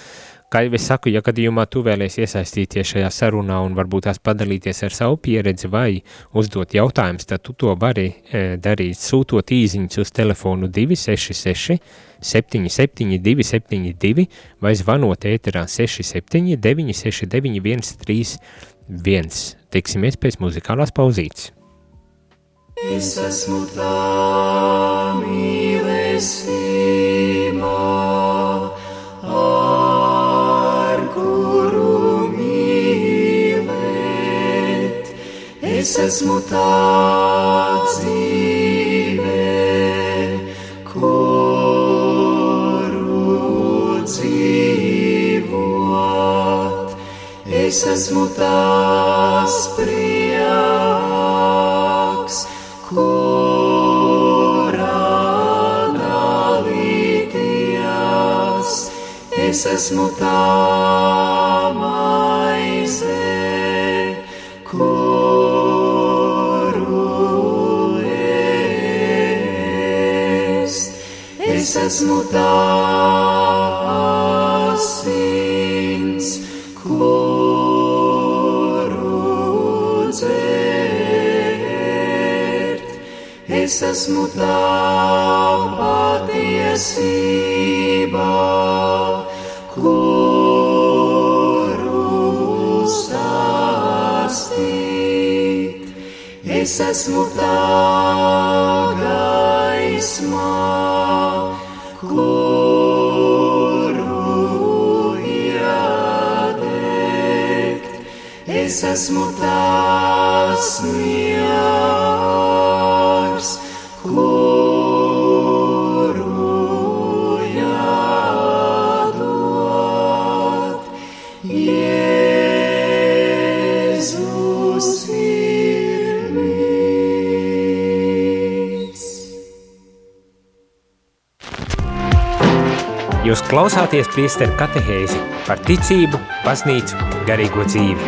Kā jau es saku, ja gadījumā tu vēlies iesaistīties šajā sarunā un varbūt tās padalīties ar savu pieredzi vai uzdot jautājumus, tad tu to vari e, darīt sūtot īziņas uz telefonu 266 77 272 vai zvanot ēterā 67 969 131. Tiksimies pēc muzikālās pauzītes. Es esmu tā mīlestība, es esmu tā dzīve, kuru dzīvot, es esmu tās prieks, kurā dalīties, es esmu tā māja. Es esmu tā asins, kuru dzert. Es esmu tā patiesība, kuru stāstīt. Es esmu tā gaisma, kuru iedegt. Es esmu tās miers, klausāties priesteru katehēzi par ticību, baznīcu, garīgo dzīvi.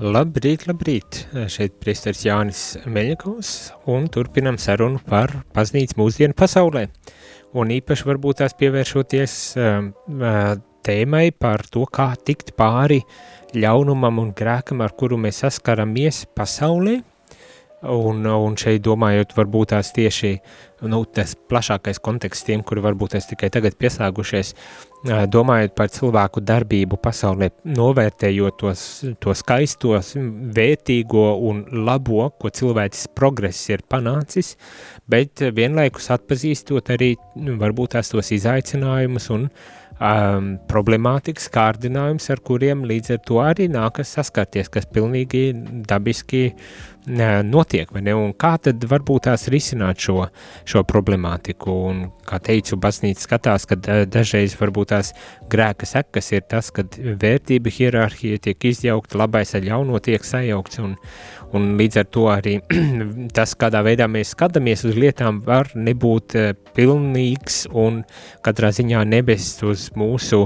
Labrīt, labrīt! Šeit priesteris Jānis Meļakovs un turpinam sarunu par baznīcu mūsdienu pasaulē. Un īpaši varbūt tās pievēršoties um, uh, tēmai par to, kā tikt pāri ļaunumam un grēkam, ar kuru mēs saskaramies pasaulē, Un, un šeit domājot, varbūt tās tieši nu, tas plašākais konteksts tiem, kuri varbūt tās tikai tagad pieslēgušies, ā, domājot par cilvēku darbību pasaulē, novērtējot tos, to skaistos, vērtīgo un labo, ko cilvēks progress ir panācis, bet vienlaikus atpazīstot arī nu, varbūt tās tos izaicinājumus un um, problemātikas kārdinājums, ar kuriem līdz ar to arī nākas saskarties, kas pilnīgi dabiski nē, notiek, un kā tad varbūt tās risināt šo, šo problemātiku, un kā teicu, baznīca skatās, ka da- dažreiz varbūt tās grēka sekas ir tas, kad vērtība hierarhija tiek izjaukta, labais ar ļauno tiek sajaukts, un, un līdz ar to arī tas, kādā veidā mēs skatāmies uz lietām, var nebūt eh, pilnīgs un katrā ziņā nebest uz mūsu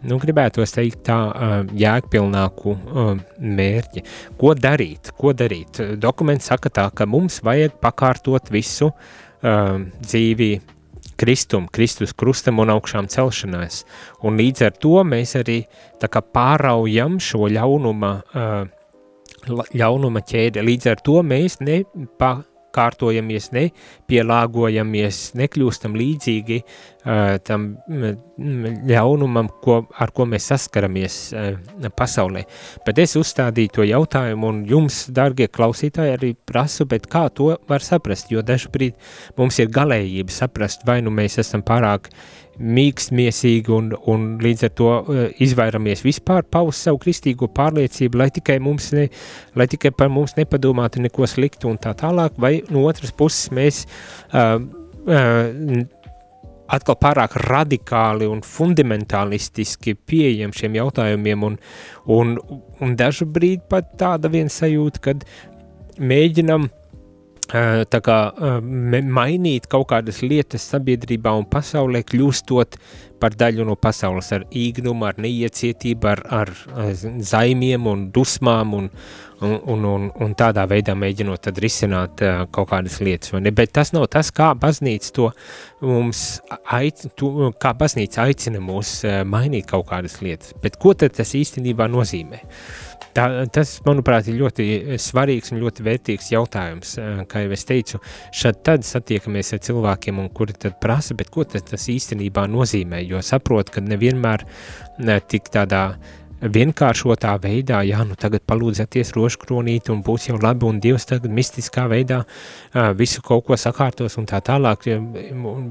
nu, gribētos teikt tā uh, jēgpilnāku uh, mērķi. Ko darīt? Ko darīt? Dokuments saka tā, ka mums vajag pakārtot visu dzīvi kristum, Kristus krustam un augšām celšanās. Un līdz ar to mēs arī tā kā pāraujam šo ļaunuma, uh, ļaunuma ķēdi. Līdz ar to mēs nepakārtojamies, nepielāgojamies, nekļūstam līdzīgi uh, tam ļaunumam, ko, ar ko mēs saskaramies uh, pasaulē. Bet es uzstādīju to jautājumu, un jums, darbie klausītāji, arī prasu, kā to var saprast? Jo dažkārt mums ir galējība saprast, vai nu mēs esam pārāk mīkstmiesīgi un, un līdz ar to uh, izvairamies vispār paust savu kristīgo pārliecību, lai tikai, mums ne, lai tikai par mums nepadomātu neko sliktu un tā tālāk, vai no otras puses mēs uh, uh, atkal pārāk radikāli un fundamentālistiski pieejam šiem jautājumiem, un, un, un dažu brīdi pat tāda viena sajūta, kad mēģinam tā kā mainīt kaut kādas lietas sabiedrībā un pasaulē, kļūstot par daļu no pasaules ar īgnumu, ar neiecietību, ar, ar zaimiem un dusmām un, un, un, un, un tādā veidā mēģinot tad risināt uh, kaut kādas lietas? Bet tas nav tas, kā baznīca to mums aic, to, kā baznīca aicina mūs uh, mainīt kaut kādas lietas. Bet ko tad tas īstenībā nozīmē? Tā, tas, manuprāt, ir ļoti svarīgs un ļoti vērtīgs jautājums. Eh, Kā jau es teicu, šad tad satiekamies ar cilvēkiem, kuri tad prasa, bet ko tad tas īstenībā nozīmē? Jo saprot, ka nevienmēr ne, tik tādā vienkāršotā veidā, jā, nu tagad palūdzēties rožkronīt un būs jau labi, un Dievs tagad mistiskā veidā visu kaut ko sakārtos un tā tālāk, ja,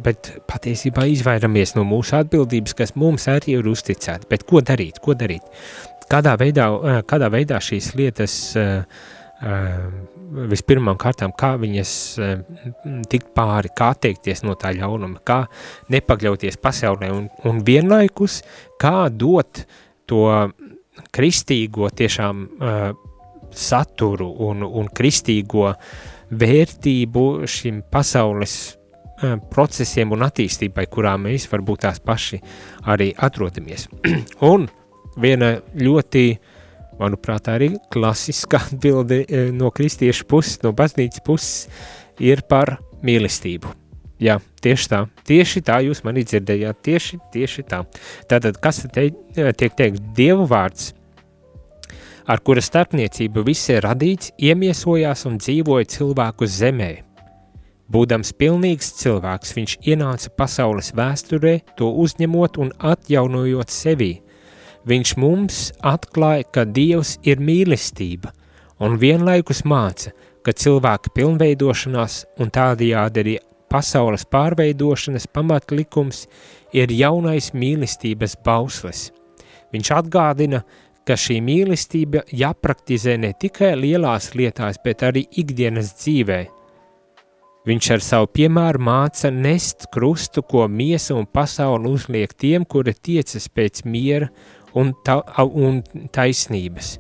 bet patiesībā izvairamies no mūsu atbildības, kas mums arī ir uzticēta. Bet ko darīt? Ko darīt? Kādā veidā, uh, kādā veidā šīs lietas uh, vispirmām kārtām, kā viņas tikt pāri, kā teikties no tā ļaunuma, kā nepakļauties pasaulē un, un vienlaikus, kā dot to kristīgo tiešām saturu un, un kristīgo vērtību šim pasaules procesiem un attīstībai, kurā mēs varbūt tās paši arī atrodamies. un viena ļoti manuprāt, arī klasiska atbilde eh, no kristiešu puses, no baznīcas puses, ir par mīlestību. Jā, tieši tā, tieši tā jūs mani dzirdējāt, tieši, tieši tā. Tātad, kas te eh, tiek teikt, Dievu vārds, ar kura starpniecību viss ir radīts, iemiesojās un dzīvoja cilvēku zemē. Būdams pilnīgs cilvēks, viņš ienāca pasaules vēsturē, to uzņemot un atjaunojot sevī – viņš mums atklāja, ka Dievs ir mīlestība un vienlaikus māca, ka cilvēka pilnveidošanās un tādajādi arī pasaules pārveidošanas pamatlikums ir jaunais mīlestības bauslis. Viņš atgādina, ka šī mīlestība jāpraktizē ne tikai lielās lietās, bet arī ikdienas dzīvē. Viņš ar savu piemēru māca nest krustu, ko miesa un pasauli uzliek tiem, kuri tiecas pēc miera un, ta, un taisnības.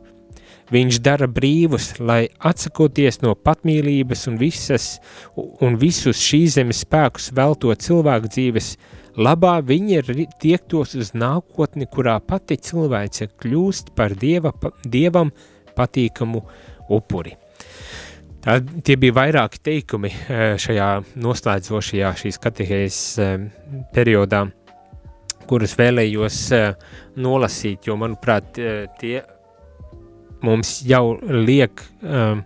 Viņš dara brīvus, lai atsakoties no patmīlības un, visas, un visus šīs zemes spēkus velto cilvēku dzīves labā, viņi tiektos uz nākotni, kurā pati cilvēce kļūst par dieva, dievam patīkamu upuri. Tā, tie bija vairāki teikumi eh, šajā noslēdzošajā šīs katehēs eh, periodā kurus vēlējos uh, nolasīt, jo, manuprāt, uh, tie mums jau liek um,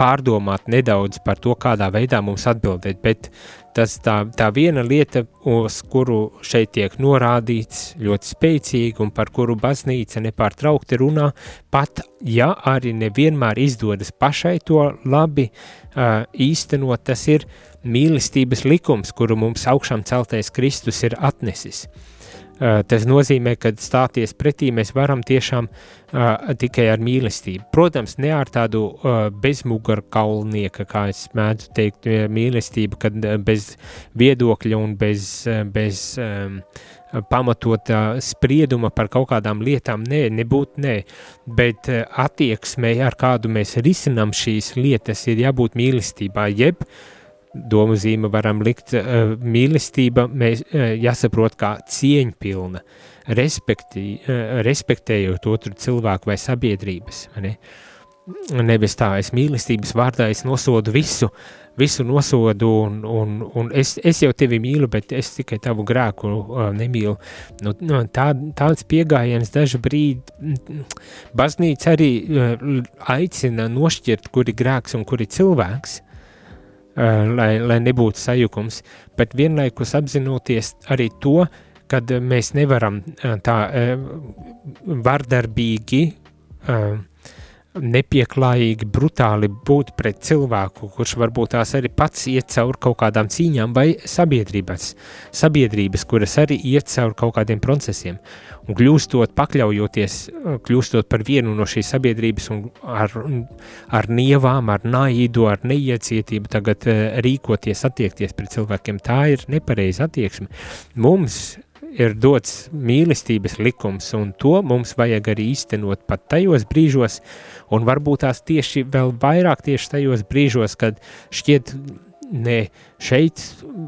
pārdomāt nedaudz par to, kādā veidā mums atbildēt, bet tas tā, tā viena lieta, uz kuru šeit tiek norādīts ļoti spēcīgi un par kuru baznīca nepārtraukti runā, pat ja arī nevienmēr izdodas pašai to labi uh, īstenot, tas ir mīlestības likums, kuru mums augšām celtais Kristus ir atnesis. Uh, Eh, tas nozīmē, ka stāties pretī mēs varam tiešām uh, tikai ar mīlestību. Protams, ne ar tādu uh, bezmugurkaulnieka, kā es mēdzu teikt, mīlestību, kad bez viedokļa un bez, bez um, pamatotā sprieduma par kaut kādām lietām, nē, nebūtu nē, bet attieksmei, ar kādu mēs risinam šīs lietas, ir jābūt mīlestībā, jeb uh, domu zīme varam likt uh, mīlestība, mēs uh, jāsaprot kā cieņpilna, respekti, uh, respektējot otru cilvēku vai sabiedrības, ne? Nevis tā, es mīlestības vārdā es nosodu visu, visu nosodu un, un, un es, es jau tevi mīlu, bet es tikai tavu grēku uh, nemīlu. Nu, nu, tā, tāds piegājiens dažu brīdi baznīca arī uh, aicina nošķirt, kuri grēks un kuri cilvēks, Eh, lai, lai nebūtu sajukums, bet vienlaikus apzinoties arī to, kad mēs nevaram eh, tā eh, vardarbīgi nepieklājīgi, brutāli būt pret cilvēku, kurš varbūt tās arī pats iet cauri kaut kādām cīņām, vai sabiedrības, sabiedrības kuras arī iet cauri kaut kādiem procesiem. Un kļūstot, pakļaujoties, kļūstot par vienu no šīs sabiedrības un ar, ar nievām, ar naidu, ar neiecietību tagad rīkoties, attiekties pret cilvēkiem, tā ir nepareiza attieksme. Mums ir dots mīlestības likums, un to mums vajag arī īstenot pat tajos brīžos, un varbūt tās tieši vēl vairāk tieši tajos brīžos, kad šķiet, ne, šeit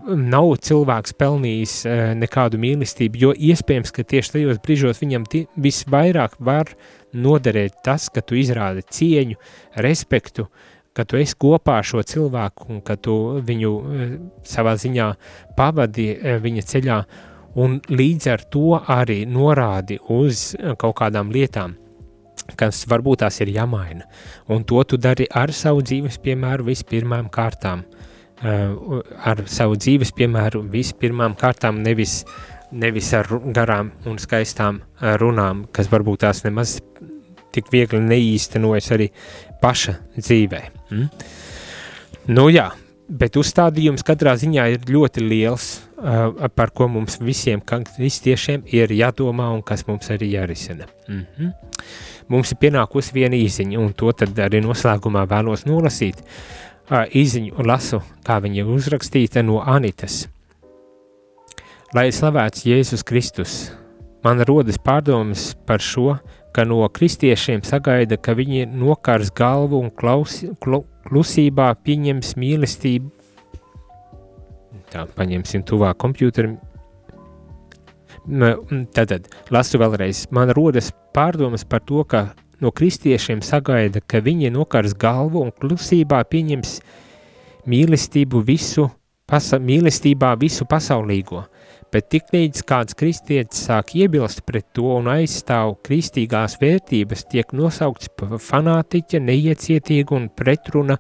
nav cilvēks pelnījis uh, nekādu mīlestību, jo iespējams, ka tieši tajos brīžos viņam visvairāk var noderēt tas, ka tu izrādi cieņu, respektu, ka tu esi kopā ar šo cilvēku un ka tu viņu uh, savā ziņā pavadi uh, viņa ceļā, un līdz ar to arī norādi uz kaut kādām lietām, kas varbūt tās ir jāmaina. Un to tu dari ar savu dzīves piemēru vispirmām kārtām. Uh, ar savu dzīves piemēru vispirmām kārtām, nevis, nevis ar garām un skaistām uh, runām, kas varbūt tās nemaz tik viegli neīstenojas arī paša dzīvē. Mm? Nu jā, bet uzstādījums katrā ziņā ir ļoti liels, uh, par ko mums visiem kristiešiem ir jādomā un kas mums arī jārisina. Mm -hmm. Mums ir pienākusi viena īziņa, un to tad arī noslēgumā vēlos nolasīt. Uh, īziņu lasu, kā viņa uzrakstīta no Anitas. Lai slavēts Jēzus Kristus, man rodas pārdomas par šo, ka no kristiešiem sagaida, ka viņi nokars galvu un klaus, klu, klusībā pieņems mīlestību. Tā, paņemsim tuvāk kompjuterim. Tātad, lasu vēlreiz, man rodas pārdomas par to, ka no kristiešiem sagaida, ka viņi nokars galvu un klusībā pieņems mīlestību visu, pasa, mīlestībā visu pasaulīgo bet tiklīdz kāds kristietis sāk iebilst pret to un aizstāv kristīgās vērtības, tiek nosaukts fanātiķa, neiecietīgu un pretruna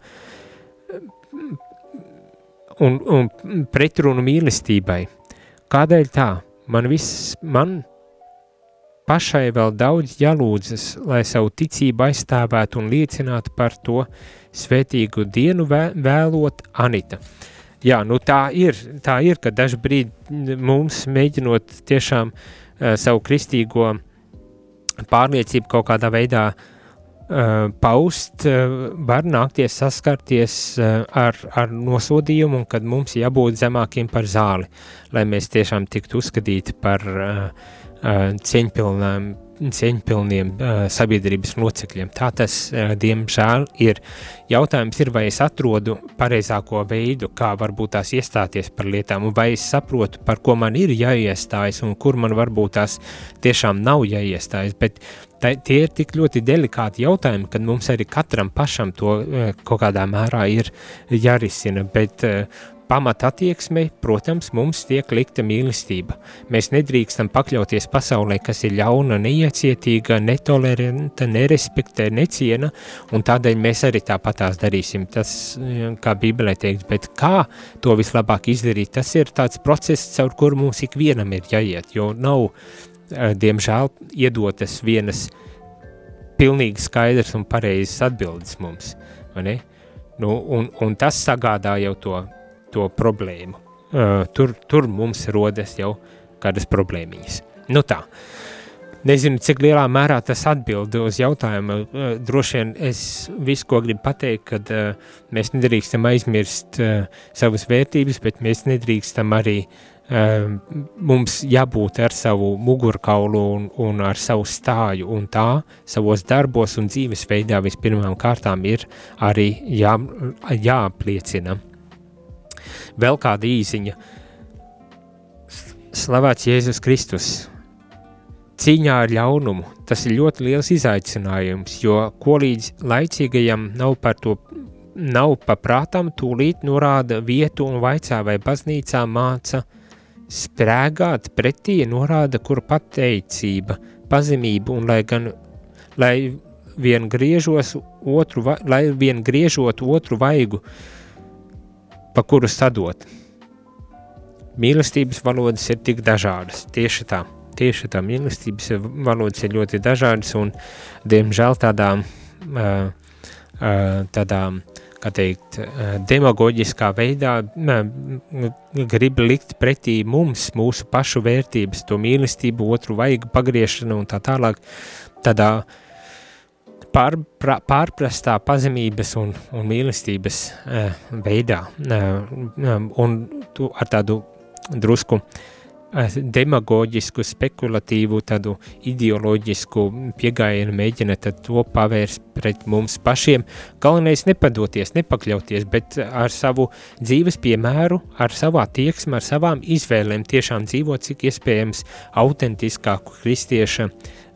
un, un pretrunu mīlestībai. Kādēļ tā? Man viss, man pašai vēl daudz jālūdzas, lai savu ticību aizstāvētu un liecinātu par to svētīgu dienu vēlot Anita. Uh, jā, nu tā ir, tā ir, ka dažbrīd mums mēģinot tiešām uh, savu kristīgo pārliecību kaut kādā veidā uh, paust, uh, var nākties saskarties uh, ar, ar nosodījumu, kad mums jābūt zemākiem par zāli, lai mēs tiešām tiktu uzskatīti par uh, uh, cieņpilnām cieņpilniem uh, sabiedrības locekļiem. Tā tas, uh, diemžēl, ir. Jautājums ir, vai es atrodu pareizāko veidu, kā varbūt tās iestāties par lietām, vai es saprotu, par ko man ir jāiestājas, un kur man varbūt tās tiešām nav jāiestājas. Bet tā, tie ir tik ļoti delikāti jautājumi, kad mums arī katram pašam to uh, kaut kādā mērā ir jārisina. Bet uh, pamata attieksmei, protams, mums tiek likta mīlestība. Mēs nedrīkstam pakļauties pasaulē, kas ir ļauna, neiecietīga, netoleranta, nerespektē, neciena, un tādēļ mēs arī tāpatās darīsim. Tas, kā Bībelē teikts, bet kā to vislabāk izdarīt, tas ir tāds process, caur kuru mums ikvienam ir jāiet, jo nav, eh, diemžēl, iedotas vienas pilnīgi skaidrs un pareizas atbildes mums, vai ne? Nu, un, un tas sagādā jau to to problēmu. Uh, tur, tur mums rodas jau kādas problēmiņas. Nu tā, nezinu, cik lielā mērā tas atbild uz jautājumu. Uh, droši vien es visu, ko gribu pateikt, kad uh, mēs nedrīkstam aizmirst uh, savas vērtības, bet mēs nedrīkstam arī mums jābūt ar savu mugurkaulu un, un ar savu stāju, un tā savos darbos un dzīvesveidā vispirmām kārtām ir arī jā, jāapliecina vēl kāda īziņa. Slavēts Jēzus Kristus! Cīņā ar ļaunumu tas ir ļoti liels izaicinājums, jo ko līdz laicīgajam nav par to nav paprātam, tūlīt norāda vietu un vaicā, vai baznīcā māca sprēgāt pretī, norāda, kur pateicība, pazemība un lai gan, lai vien griežos otru, lai vien griežot otru vaigu, pa kuru sadot. Mīlestības valodas ir tik dažādas, tieši tā, tieši tā, mīlestības valodas ir ļoti dažādas un, diemžēl, tādām, tādām, kā teikt, demagoģiskā veidā grib likt pretī mums mūsu pašu vērtības, to mīlestību, otru vajag pagriešanu un tā tālāk, tādā uh, pār, pra, pārprastā pazemības un, un mīlestības uh, veidā uh, un tu ar tādu drusku uh, demagoģisku, spekulatīvu, tādu ideoloģisku piegājienu mēģina to pavērst pret mums pašiem. Galvenais nepadoties, nepakļauties, bet ar savu dzīves piemēru, ar savu attieksmi, ar savām izvēlēm tiešām dzīvot cik iespējams autentiskāku kristieša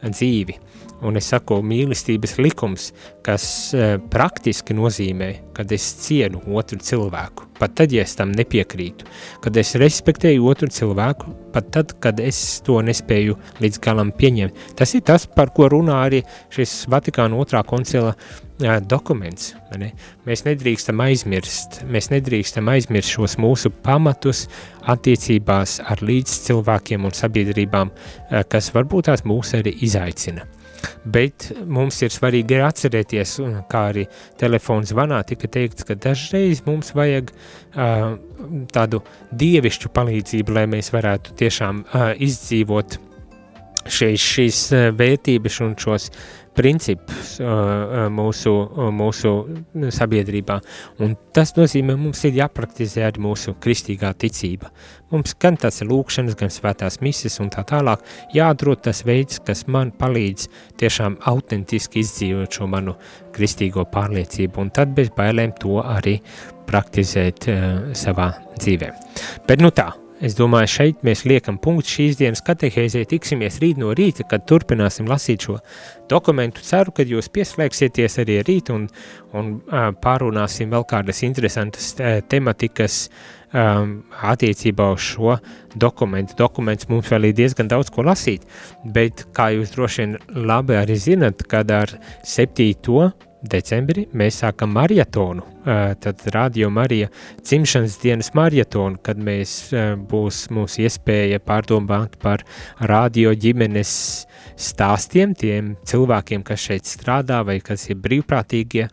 dzīvi. Un es saku, mīlestības likums, kas e, praktiski nozīmē, kad es cienu otru cilvēku, pat tad, ja es tam nepiekrītu, kad es respektēju otru cilvēku, pat tad, kad es to nespēju līdz galam pieņemt. Tas ir tas, par ko runā arī šis Vatikāna otrā koncila e, dokuments. Ne? Mēs nedrīkstam aizmirst, mēs nedrīkstam aizmirst šos mūsu pamatus attiecībās ar līdz cilvēkiem un sabiedrībām, e, kas varbūt tās mūs arī izaicina. Bet mums ir svarīgi atcerēties, kā arī telefons zvanā tika teikts, ka dažreiz mums vajag uh, tādu dievišķu palīdzību, lai mēs varētu tiešām uh, izdzīvot šīs, šīs vērtības un šos principus uh, mūsu, mūsu sabiedrībā. Un tas nozīmē, mums ir jāpraktizē arī mūsu kristīgā ticība. Mums gan tas ir lūkšanas, gan svētās mises un tā tālāk jāatrod tas veids, kas man palīdz tiešām autentiski izdzīvot šo manu kristīgo pārliecību, un tad bez bailēm to arī praktizēt uh, savā dzīvē. Bet nu tā, Es domāju, šeit mēs liekam punktu šīs dienas katehēzē, tiksimies rīt no rīta, kad turpināsim lasīt šo dokumentu. Ceru, ka jūs pieslēgsieties arī rīt un, un pārunāsim vēl kādas interesantas tematikas um, attiecībā uz šo dokumentu. Dokuments mums vēl ir diezgan daudz ko lasīt, bet kā jūs droši vien labi arī zinat, kad ar septīto decembrī mēs sākam maratonu. Tad Radio Marija dzimšanas dienas maratonu, kad mēs būs mūsu iespēja pārdomāt par radio ģimenes stāstiem, tiem cilvēkiem, kas šeit strādā, vai kas ir brīvprātīgie,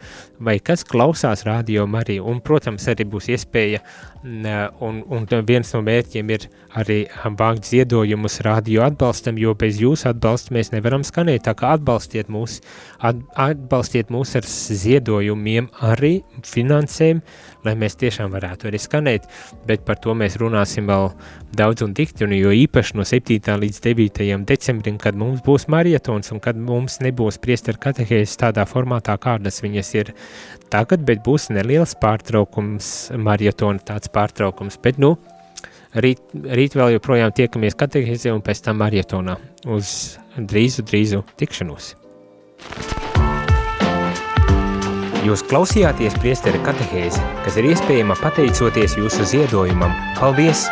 vai kas klausās Radio Mariju. Un, protams, arī būs iespēja, un, un viens no mērķiem ir arī vākt ziedojumus radio atbalstam, jo bez jūsu atbalsta mēs nevaram skanēt. Tā kā atbalstiet mūs, atbalstiet mūs ar ziedojumiem arī finansēm, lai mēs tiešām varētu arī skanēt, bet par to mēs runāsim vēl daudz un dikti, un jo īpaši no 7. līdz 9. decembrim, kad mums būs marietons un kad mums nebūs priester katehēzes tādā formātā, kādas viņas ir tagad, bet būs neliels pārtraukums, marietona tāds pārtraukums, bet nu, rīt, rīt vēl joprojām tiekamies katehēzē un pēc tam marietonā uz drīzu, drīzu tikšanos. Jūs klausījāties priesteri katehēzi, kas ir iespējama pateicoties jūsu ziedojumam. Paldies!